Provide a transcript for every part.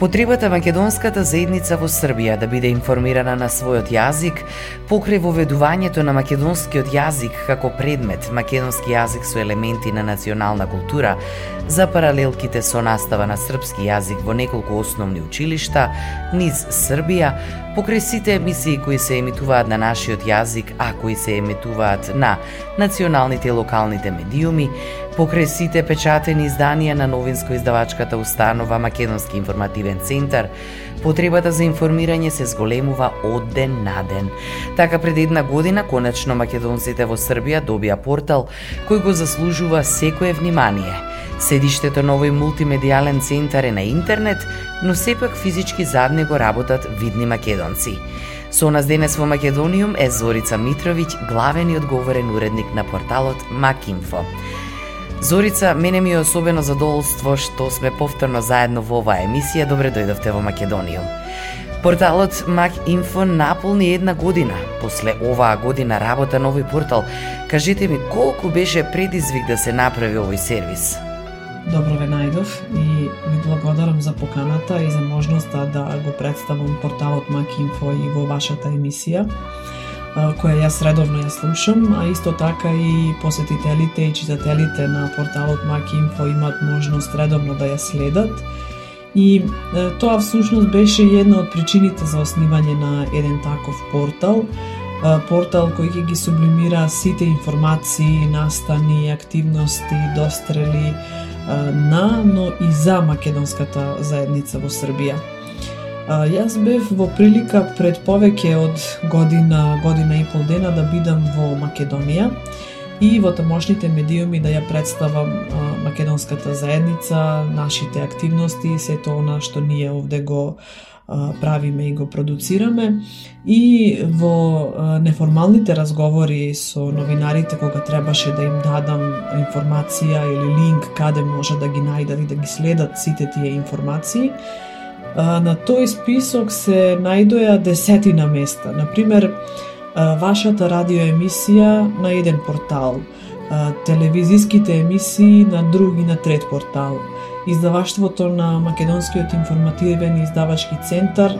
Потребата македонската заедница во Србија да биде информирана на својот јазик покрај воведувањето на македонскиот јазик како предмет, македонски јазик со елементи на национална култура, за паралелките со настава на српски јазик во неколку основни училишта низ Србија, покрај сите емисии кои се емитуваат на нашиот јазик, а кои се емитуваат на националните и локалните медиуми, покрај сите печатени изданија на новинско-издавачката установа Македонски информативен центар, потребата за информирање се зголемува од ден на ден. Така пред една година, конечно македонците во Србија добија портал кој го заслужува секое внимание. Седиштето на овој мултимедијален центар е на интернет, но сепак физички зад него работат видни македонци. Со нас денес во Македониум е Зорица Митровиќ, главен и одговорен уредник на порталот Макинфо. Зорица, мене ми е особено задоволство што сме повторно заедно во оваа емисија. Добре дојдовте во Македонија. Порталот Мак Инфо наполни една година. После оваа година работа на овој портал, кажете ми колку беше предизвик да се направи овој сервис? Добро ве најдов и ви благодарам за поканата и за можноста да го представам порталот Мак Инфо и во вашата емисија која јас редовно ја слушам, а исто така и посетителите и читателите на порталот Макинфо имат можност редовно да ја следат. И тоа всушност беше една од причините за основање на еден таков портал, портал кој ќе ги сублимира сите информации, настани, активности, дострели на, но и за македонската заедница во Србија. А, јас бев во прилика пред повеќе од година, година и пол дена да бидам во Македонија и во тамошните медиуми да ја представам а, македонската заедница, нашите активности, сето она што ние овде го а, правиме и го продуцираме. И во неформалните разговори со новинарите кога требаше да им дадам информација или линк каде може да ги најдат и да ги следат сите тие информации, на тој список се најдоја десетина места. Например, вашата радиоемисија на еден портал, телевизиските емисии на друг и на трет портал, издаваштвото на Македонскиот информативен издавачки центар,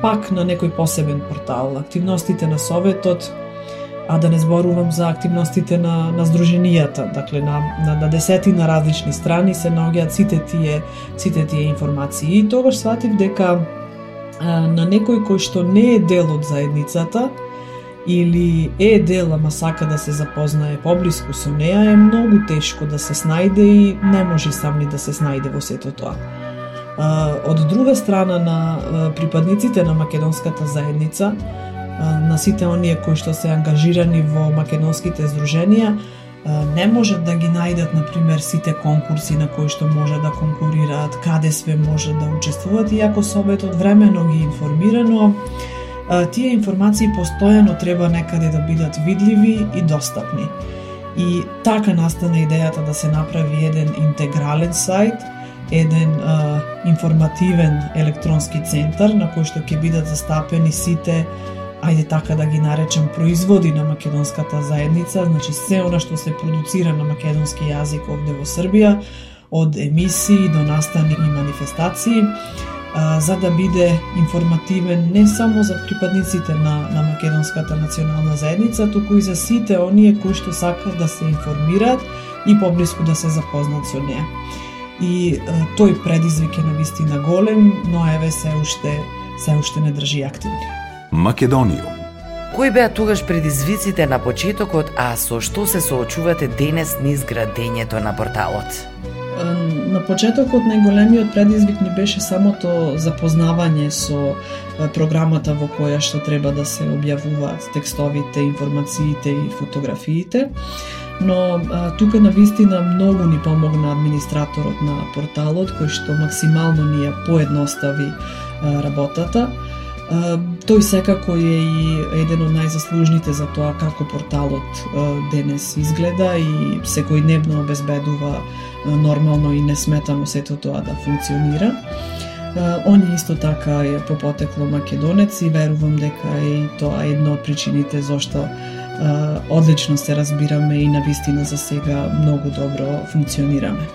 пак на некој посебен портал, активностите на Советот, а да не зборувам за активностите на, на здруженијата, дакле на, на, на десетина различни страни се наоѓаат сите тие, сите тие информации. И тогаш сватив дека а, на некој кој што не е дел од заедницата, или е дел, ама сака да се запознае поблиску со неа, е многу тешко да се снајде и не може сам ни да се снајде во сето тоа. Од друга страна на припадниците на македонската заедница, на сите оние кои што се ангажирани во македонските здруженија, не можат да ги најдат, например, сите конкурси на кои што може да конкурираат, каде све може да учествуваат, иако Советот времено ги информирано, тие информации постојано треба некаде да бидат видливи и достапни. И така настана идејата да се направи еден интегрален сајт, еден а, информативен електронски центар на кој што ќе бидат застапени сите ајде така да ги наречам, производи на македонската заедница, значи се она што се продуцира на македонски јазик овде во Србија, од емисии до настани и манифестации, за да биде информативен не само за припадниците на, на македонската национална заедница, туку и за сите оние кои што сакаат да се информираат и поблиску да се запознаат со неа. И а, тој предизвик е навистина голем, но еве се уште се уште не држи активни. Македонијум Кои беа тогаш предизвиците на почетокот, а со што се соочувате денес низ градењето на порталот? На почетокот најголемиот предизвик ни беше самото запознавање со програмата во која што треба да се објавуваат текстовите, информациите и фотографиите. Но а, тука на вистина многу ни помогна администраторот на порталот кој што максимално ни ја поедностави а, работата Тој секако е и еден од најзаслужните за тоа како порталот денес изгледа и секојдневно обезбедува нормално и несметано сето тоа да функционира. Он исто така е по потекло македонец и верувам дека е и тоа една од причините зашто одлично се разбираме и на вистина за сега многу добро функционираме.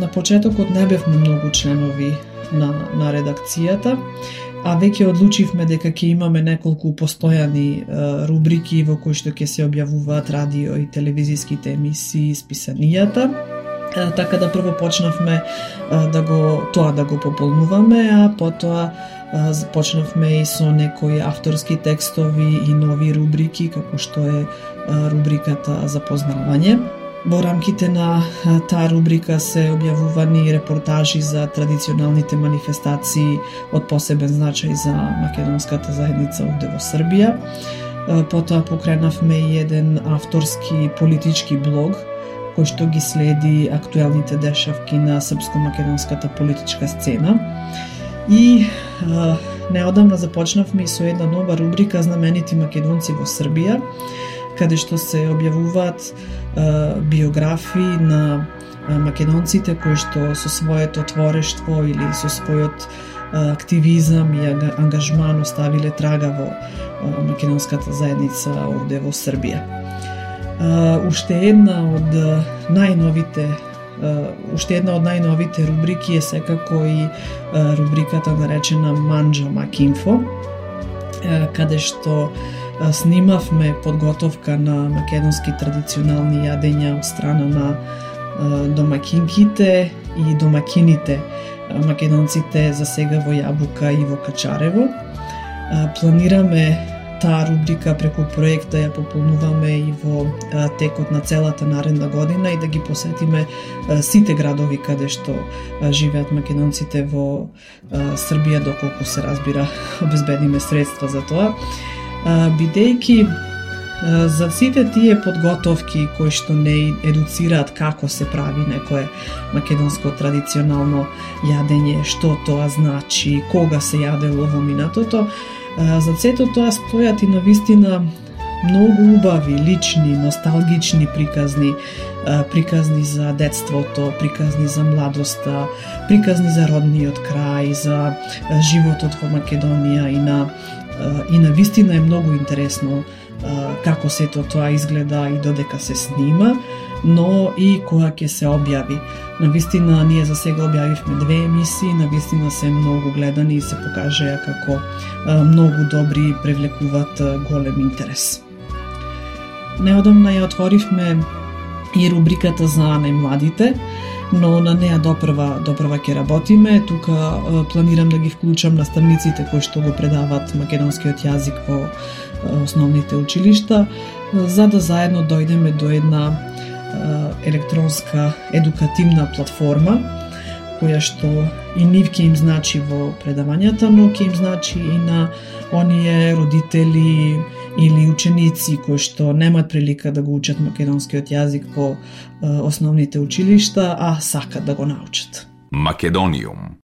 На почетокот не бевме многу членови на, на редакцијата, а веќе одлучивме дека ќе имаме неколку постојани рубрики во кои што ќе се објавуваат радио и телевизиските емисии, списанијата. Така да прво почнавме да го тоа да го пополнуваме, а потоа почнавме и со некои авторски текстови и нови рубрики, како што е рубриката за познавање Во рамките на таа рубрика се објавувани репортажи за традиционалните манифестации од посебен значај за македонската заедница овде во Србија. Потоа покренавме и еден авторски политички блог кој што ги следи актуелните дешавки на српско-македонската политичка сцена. И неодамна започнавме и со една нова рубрика Знаменити македонци во Србија, каде што се објавуваат биографии на македонците кои што со своето творештво или со својот активизам и ангажман оставиле трага во македонската заедница овде во Србија. Уште една од најновите уште една од најновите рубрики е секако и рубриката наречена Манджа Макинфо, каде што снимавме подготовка на македонски традиционални јадења од страна на домакинките и домакините македонците за сега во Јабука и во Качарево. Планираме таа рубрика преку проект да ја пополнуваме и во текот на целата наредна година и да ги посетиме сите градови каде што живеат македонците во Србија доколку се разбира обезбедиме средства за тоа бидејќи за сите тие подготовки кои што не едуцираат како се прави некое македонско традиционално јадење, што тоа значи, кога се јаде во минатото, за сето тоа стојат и на вистина многу убави, лични, носталгични приказни, приказни за детството, приказни за младоста, приказни за родниот крај, за животот во Македонија и на и на вистина е многу интересно како сето тоа изгледа и додека се снима, но и која ќе се објави. На вистина ние за сега објавивме две емисии, на вистина се многу гледани и се покажаа како многу добри привлекуваат голем интерес. Неодамна ја отворивме и рубриката за најмладите, но на неа допрва допрва ќе работиме. Тука планирам да ги вклучам наставниците кои што го предават македонскиот јазик во основните училишта, за да заедно дојдеме до една електронска едукативна платформа која што и нив ќе им значи во предавањата, но ќе им значи и на оние родители или ученици кои што немаат прилика да го учат македонскиот јазик по основните училишта, а сакат да го научат. Македониум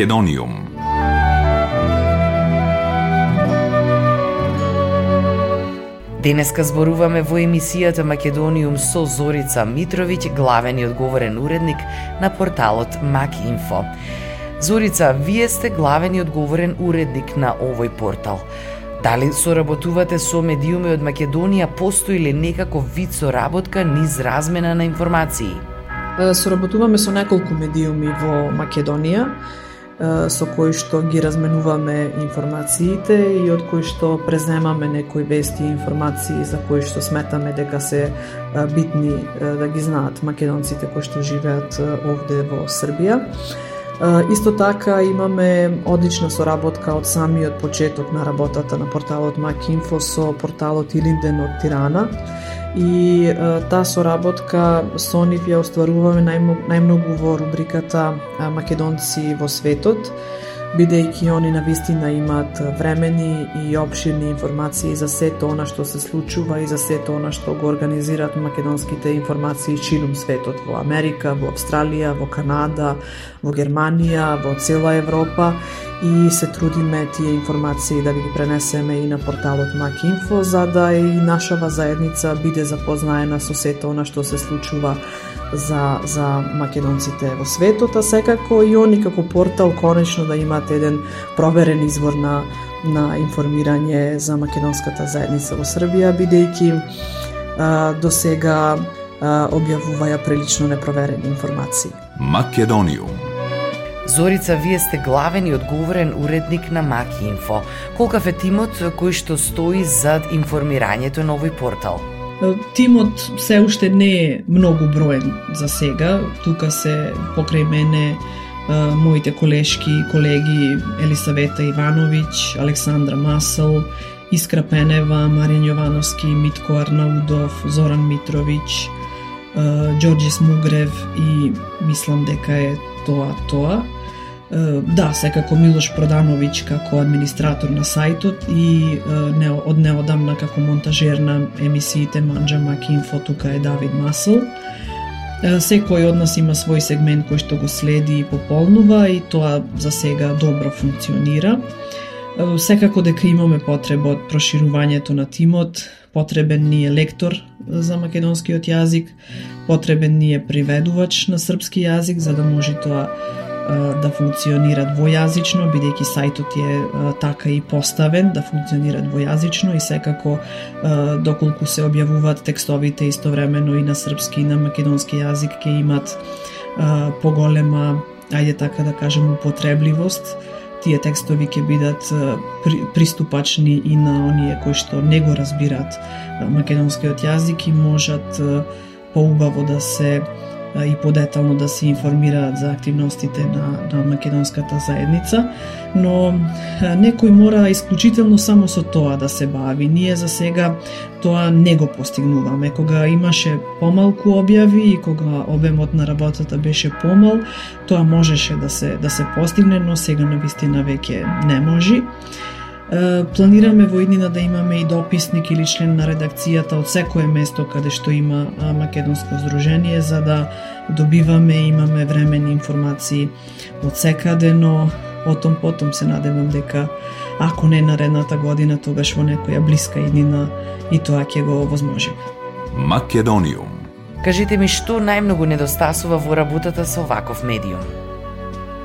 Македониум. Денеска зборуваме во емисијата Македониум со Зорица Митровиќ, главен и одговорен уредник на порталот Макинфо. Зорица, вие сте главен и одговорен уредник на овој портал. Дали соработувате со медиуми од Македонија, постои ли некако вид соработка низ размена на информации? Соработуваме со неколку медиуми во Македонија со кои што ги разменуваме информациите и од кои што преземаме некои вести и информации за кои што сметаме дека се битни да ги знаат македонците кои што живеат овде во Србија. Исто така имаме одлична соработка од самиот почеток на работата на порталот Макинфо со порталот Илинден од Тирана и таа соработка со нив ја остваруваме најмногу, најмногу во рубриката Македонци во светот, бидејќи они на вистина имаат времени и обширни информации за сето она што се случува и за сето она што го организираат македонските информации чилум светот во Америка, во Австралија, во Канада, во Германија, во цела Европа и се трудиме тие информации да ги пренесеме и на порталот Макинфо за да и нашава заедница биде запознаена со сето она што се случува за, за македонците во светот, а секако и они како портал конечно да имат еден проверен извор на, на информирање за македонската заедница во Србија, бидејќи до сега објавуваја прилично непроверени информации. Македониум Зорица, вие сте главен и одговорен уредник на Маки Инфо. Колкав е тимот кој што стои зад информирањето на овој портал? Тимот се уште не е многу броен за сега. Тука се покрај мене моите колешки и колеги Елисавета Ивановиќ, Александра Масел, Искра Пенева, Маријан Јовановски, Митко Арнаудов, Зоран Митровиќ, Ѓорѓи Мугрев и мислам дека е тоа тоа. Да, секако Милош Продановиќ како администратор на сајтот и не, од неодамна како монтажер на емисиите Манджа Макинфо, тука е Давид Масл. Секој од нас има свој сегмент кој што го следи и пополнува и тоа за сега добро функционира. Секако дека имаме потреба од проширувањето на тимот, потребен ни е лектор за македонскиот јазик, потребен ни е приведувач на српски јазик за да може тоа да функционира двојазично, бидејќи сајтот е така и поставен да функционира двојазично и секако доколку се објавуваат текстовите истовремено и на српски и на македонски јазик ќе имат поголема, ајде така да кажем, употребливост. Тие текстови ќе бидат приступачни и на оние кои што не го разбираат македонскиот јазик и можат поубаво да се и подетално да се информираат за активностите на, на македонската заедница, но некој мора исклучително само со тоа да се бави. Ние за сега тоа не го постигнуваме. Кога имаше помалку објави и кога обемот на работата беше помал, тоа можеше да се да се постигне, но сега на вистина веќе не може. Планираме во иднина да имаме и дописник или член на редакцијата од секое место каде што има македонско здружение за да добиваме и имаме времени информации од секаде, но отом потом се надевам дека ако не наредната година, тогаш во некоја блиска иднина и тоа ќе го возможиме. Македониум Кажете ми што најмногу недостасува во работата со ваков медиум?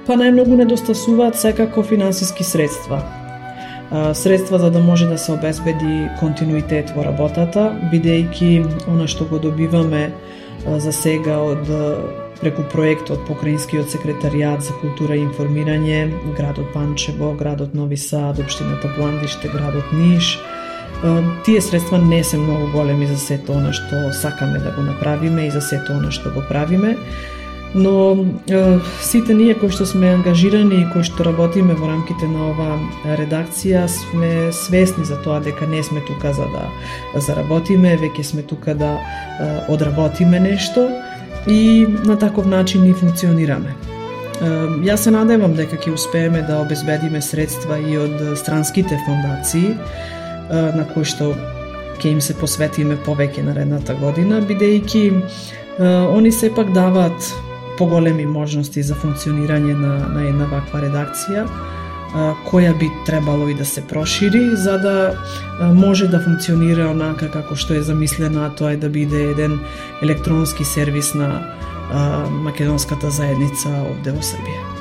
Па најмногу недостасуваат секако финансиски средства средства за да може да се обезбеди континуитет во работата, бидејќи она што го добиваме за сега од преку проектот Покраинскиот секретаријат за култура и информирање, градот Панчево, градот Нови Сад, општината Бландиште, градот Ниш, тие средства не се многу големи за сето она што сакаме да го направиме и за сето она што го правиме но сите ние кои што сме ангажирани и кои што работиме во рамките на ова редакција сме свесни за тоа дека не сме тука за да заработиме, веќе сме тука да одработиме нешто и на таков начин ни функционираме. Јас се надевам дека ќе успееме да обезбедиме средства и од странските фондации на кои што ќе им се посветиме повеќе наредната година, бидејќи они сепак даваат поголеми можности за функционирање на, на една ваква редакција, која би требало и да се прошири, за да може да функционира онака како што е замислена, а тоа е да биде еден електронски сервис на македонската заедница овде во Србија.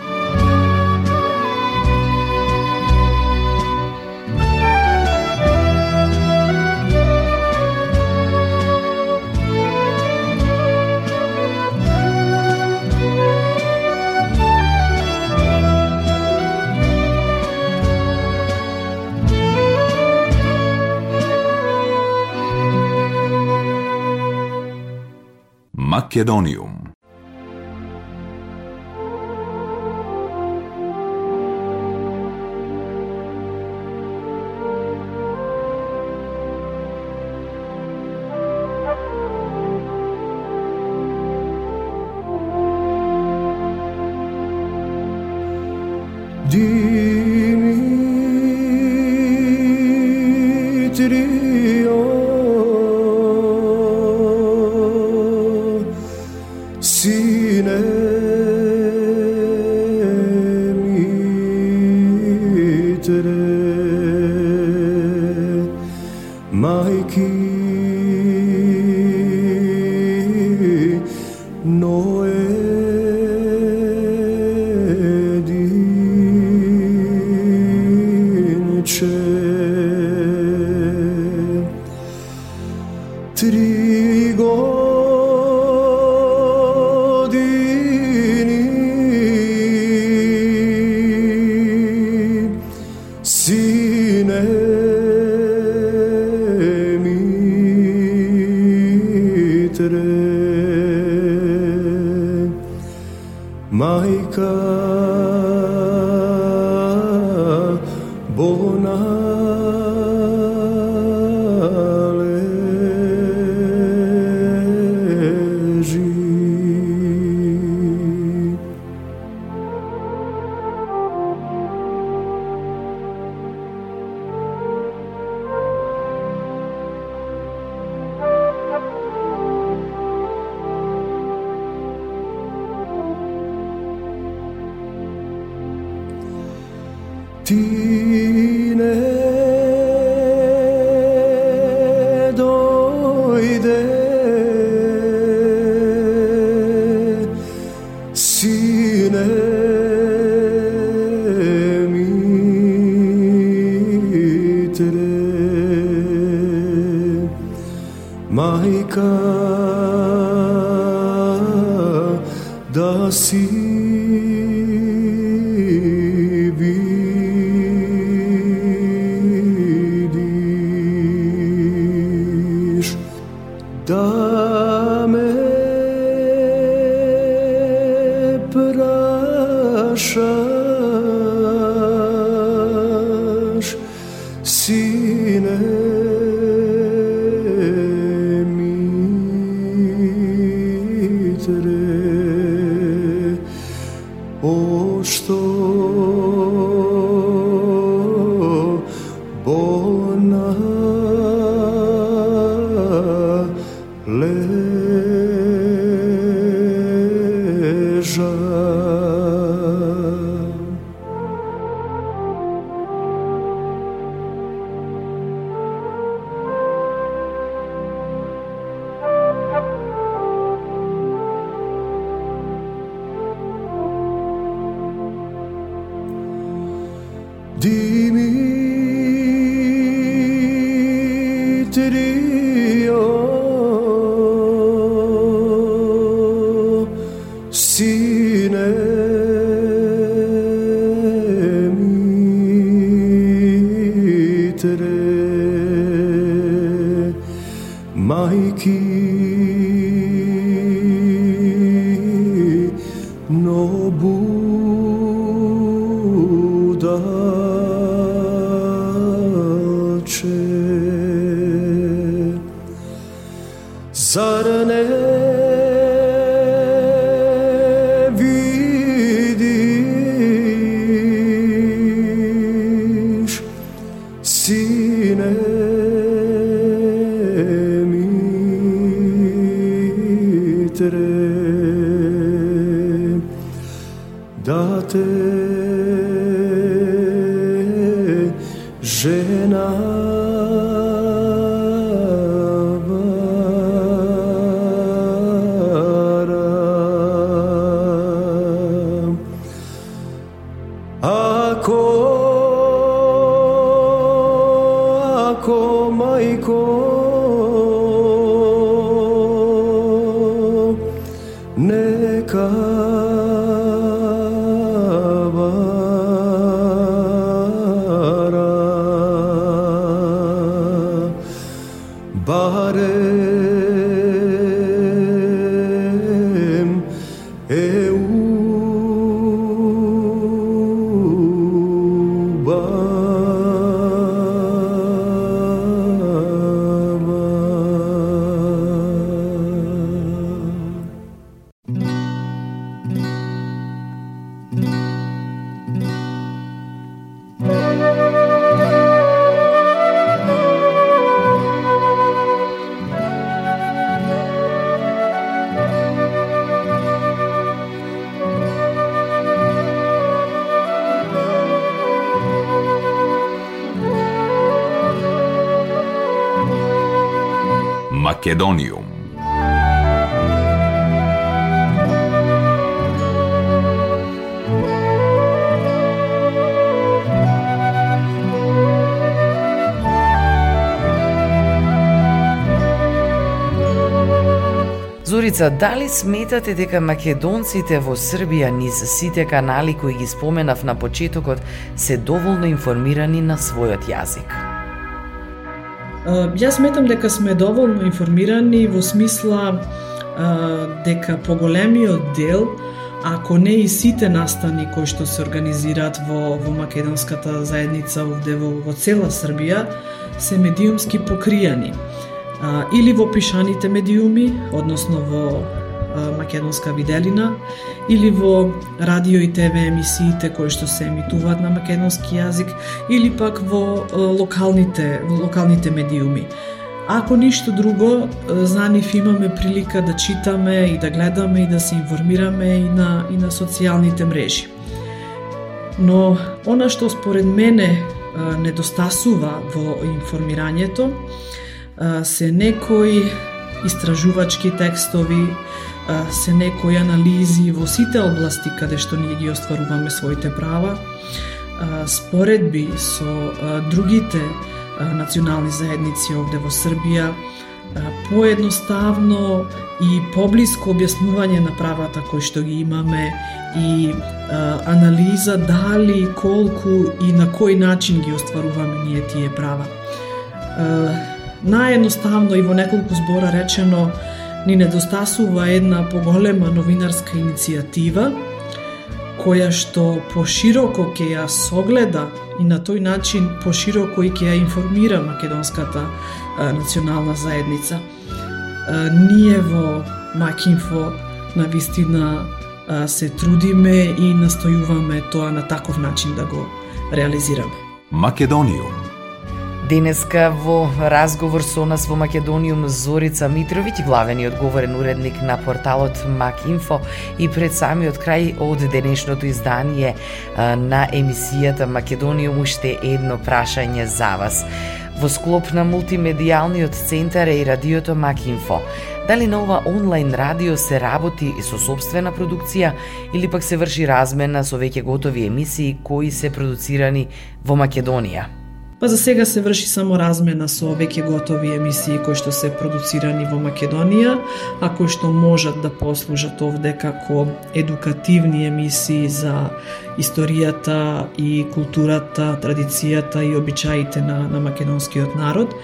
Македониум. see. Македониум. Зорица, дали сметате дека македонците во Србија низ сите канали кои ги споменав на почетокот се доволно информирани на својот јазик? Е, Јас сметам дека сме доволно информирани во смисла э, дека поголемиот дел, ако не и сите настани кои што се организираат во, во македонската заедница овде во, во цела Србија, се медиумски покријани. А, или во пишаните медиуми, односно во македонска виделина, или во радио и ТВ емисиите кои што се емитуваат на македонски јазик, или пак во локалните, во локалните медиуми. Ако ништо друго, а, за нив имаме прилика да читаме и да гледаме и да се информираме и на, и на социјалните мрежи. Но она што според мене недостасува во информирањето се некои истражувачки текстови, се некои анализи во сите области каде што ние ги остваруваме своите права, споредби со другите национални заедници овде во Србија, поедноставно и поблиско објаснување на правата кои што ги имаме и а, анализа дали, колку и на кој начин ги остваруваме ние тие права. А, наједноставно и во неколку збора речено, ни недостасува една поголема новинарска иницијатива, која што пошироко ќе ја согледа и на тој начин пошироко и ќе ја информира македонската а, национална заедница. А, ние во Макинфо на вистина а, се трудиме и настојуваме тоа на таков начин да го реализираме. Македониум. Денеска во разговор со нас во Македониум Зорица Митровиќ, главен и одговорен уредник на порталот Макинфо и пред самиот крај од денешното издание на емисијата Македониум уште едно прашање за вас. Во склоп на мултимедијалниот центар е и радиото Макинфо. Дали на ова онлайн радио се работи и со собствена продукција или пак се врши размена со веќе готови емисии кои се продуцирани во Македонија? Па за сега се врши само размена со веќе готови емисии кои што се продуцирани во Македонија, а кои што можат да послужат овде како едукативни емисии за историјата и културата, традицијата и обичаите на, на македонскиот народ.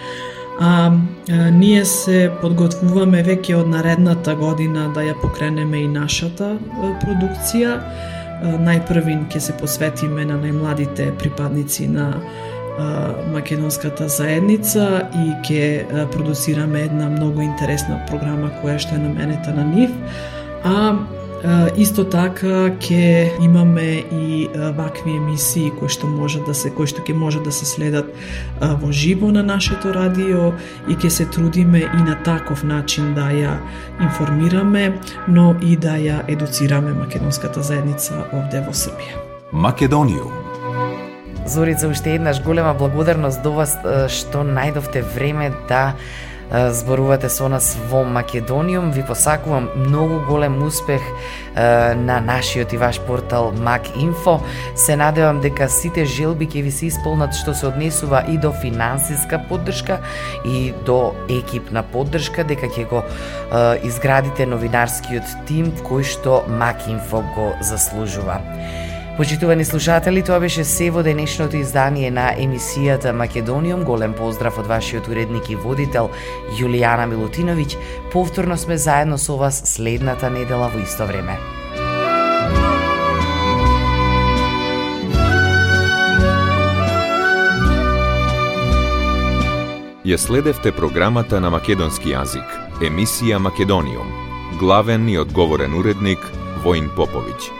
А, а ние се подготвуваме веќе од наредната година да ја покренеме и нашата а, продукција. А, најпрвин ќе се посветиме на најмладите припадници на македонската заедница и ќе продуцираме една многу интересна програма која што е наменета на нив. А Исто така ќе имаме и вакви емисии кои што може да се кои што ќе може да се следат во живо на нашето радио и ќе се трудиме и на таков начин да ја информираме, но и да ја едуцираме македонската заедница овде во Србија. Македонијум Зорица, уште еднаш голема благодарност до вас што најдовте време да зборувате со нас во Македониум. Ви посакувам многу голем успех на нашиот и ваш портал MacInfo. Се надевам дека сите желби ќе ви се исполнат што се однесува и до финансиска поддршка и до екипна поддршка, дека ќе го изградите новинарскиот тим кој што MacInfo го заслужува. Почитувани слушатели, тоа беше се во денешното издание на емисијата Македониум. Голем поздрав од вашиот уредник и водител Јулијана Милутиновиќ. Повторно сме заедно со вас следната недела во исто време. Ја следевте програмата на македонски јазик, емисија Македониум. Главен и одговорен уредник Воин Поповиќ.